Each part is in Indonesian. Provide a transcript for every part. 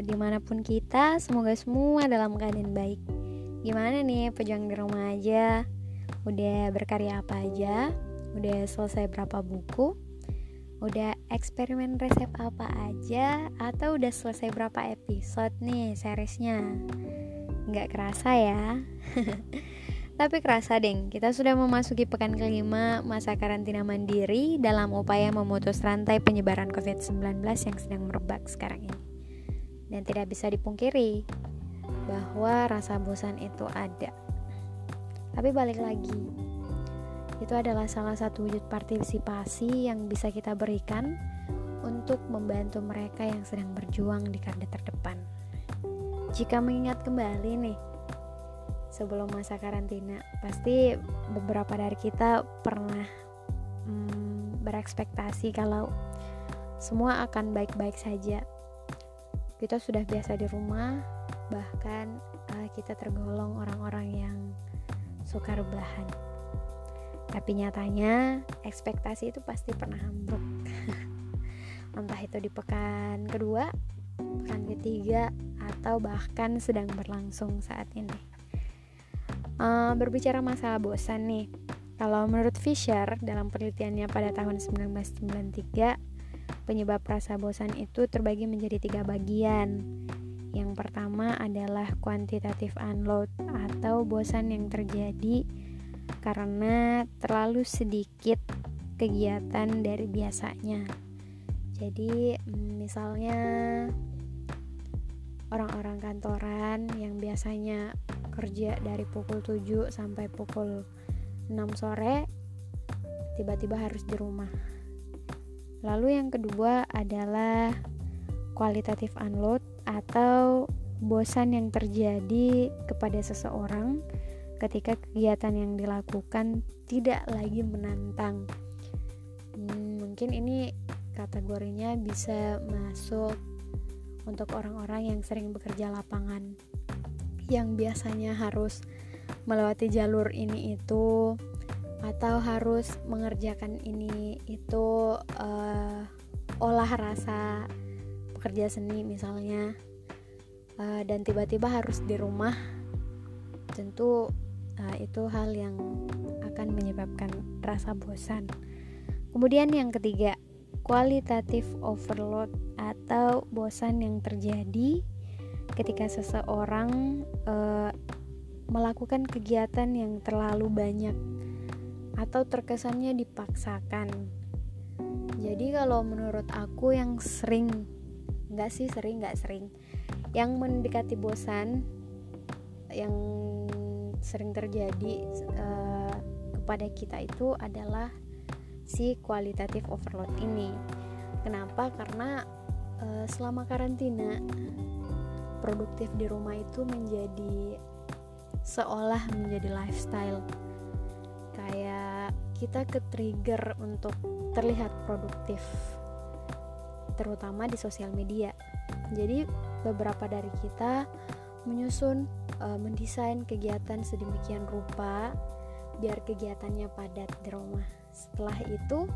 di mana pun kita, semoga semua dalam keadaan baik. Gimana nih pejuang di rumah aja? Udah berkarya apa aja? Udah selesai berapa buku? Udah eksperimen resep apa aja? Atau udah selesai berapa episode nih seriesnya? Nggak kerasa ya? Tapi kerasa deng, kita sudah memasuki pekan kelima masa karantina mandiri dalam upaya memutus rantai penyebaran COVID-19 yang sedang merebak sekarang ini. Dan tidak bisa dipungkiri bahwa rasa bosan itu ada. Tapi balik lagi, itu adalah salah satu wujud partisipasi yang bisa kita berikan untuk membantu mereka yang sedang berjuang di garda terdepan. Jika mengingat kembali nih, sebelum masa karantina pasti beberapa dari kita pernah hmm, berekspektasi kalau semua akan baik-baik saja kita sudah biasa di rumah bahkan uh, kita tergolong orang-orang yang suka rebahan. Tapi nyatanya ekspektasi itu pasti pernah ambruk. Entah itu di pekan kedua pekan ketiga atau bahkan sedang berlangsung saat ini. Uh, berbicara masalah bosan nih, kalau menurut Fisher dalam penelitiannya pada tahun 1993, penyebab rasa bosan itu terbagi menjadi tiga bagian. Yang pertama adalah quantitative unload atau bosan yang terjadi karena terlalu sedikit kegiatan dari biasanya. Jadi, mm, misalnya orang-orang kantoran yang biasanya kerja dari pukul 7 sampai pukul 6 sore tiba-tiba harus di rumah lalu yang kedua adalah kualitatif unload atau bosan yang terjadi kepada seseorang ketika kegiatan yang dilakukan tidak lagi menantang. Hmm, mungkin ini kategorinya bisa masuk untuk orang-orang yang sering bekerja lapangan. Yang biasanya harus melewati jalur ini itu atau harus mengerjakan ini itu uh, olah rasa pekerja seni misalnya. Uh, dan tiba-tiba harus di rumah tentu uh, itu hal yang akan menyebabkan rasa bosan. Kemudian yang ketiga kualitatif overload atau bosan yang terjadi ketika seseorang uh, melakukan kegiatan yang terlalu banyak atau terkesannya dipaksakan. Jadi kalau menurut aku yang sering, nggak sih sering nggak sering, yang mendekati bosan, yang sering terjadi uh, kepada kita itu adalah si kualitatif overload ini. Kenapa? Karena uh, selama karantina produktif di rumah itu menjadi seolah menjadi lifestyle kita ke trigger untuk terlihat produktif terutama di sosial media. Jadi beberapa dari kita menyusun uh, mendesain kegiatan sedemikian rupa biar kegiatannya padat di rumah. Setelah itu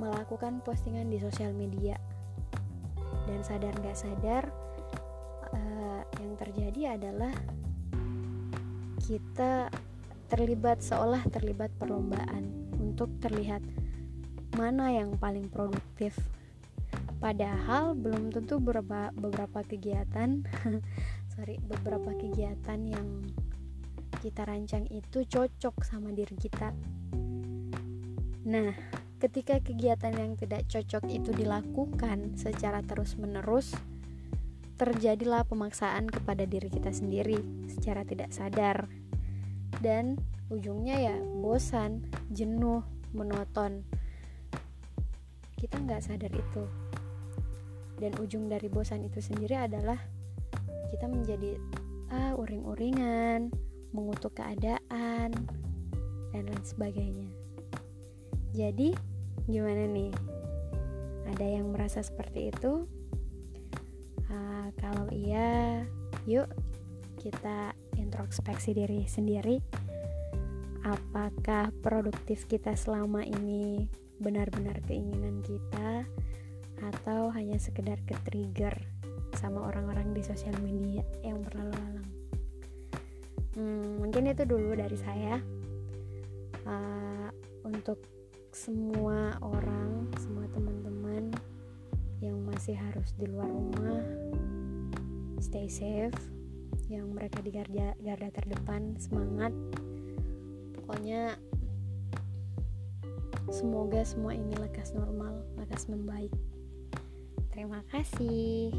melakukan postingan di sosial media. Dan sadar nggak sadar yang terjadi adalah kita terlibat seolah terlibat perlombaan untuk terlihat mana yang paling produktif. Padahal belum tentu beberapa beberapa kegiatan sorry beberapa kegiatan yang kita rancang itu cocok sama diri kita. Nah, ketika kegiatan yang tidak cocok itu dilakukan secara terus-menerus, terjadilah pemaksaan kepada diri kita sendiri secara tidak sadar dan ujungnya ya bosan, jenuh, monoton. Kita nggak sadar itu. Dan ujung dari bosan itu sendiri adalah kita menjadi ah uring-uringan, mengutuk keadaan dan lain sebagainya. Jadi, gimana nih? Ada yang merasa seperti itu? kalau iya, yuk kita introspeksi diri sendiri. Apakah produktif kita selama ini benar-benar keinginan kita atau hanya sekedar ke trigger sama orang-orang di sosial media yang berlalu lalang hmm, mungkin itu dulu dari saya. Uh, untuk semua orang semua teman-teman yang masih harus di luar rumah stay safe yang mereka di garda garda terdepan semangat. Pokoknya semoga semua ini lekas normal lekas membaik. Terima kasih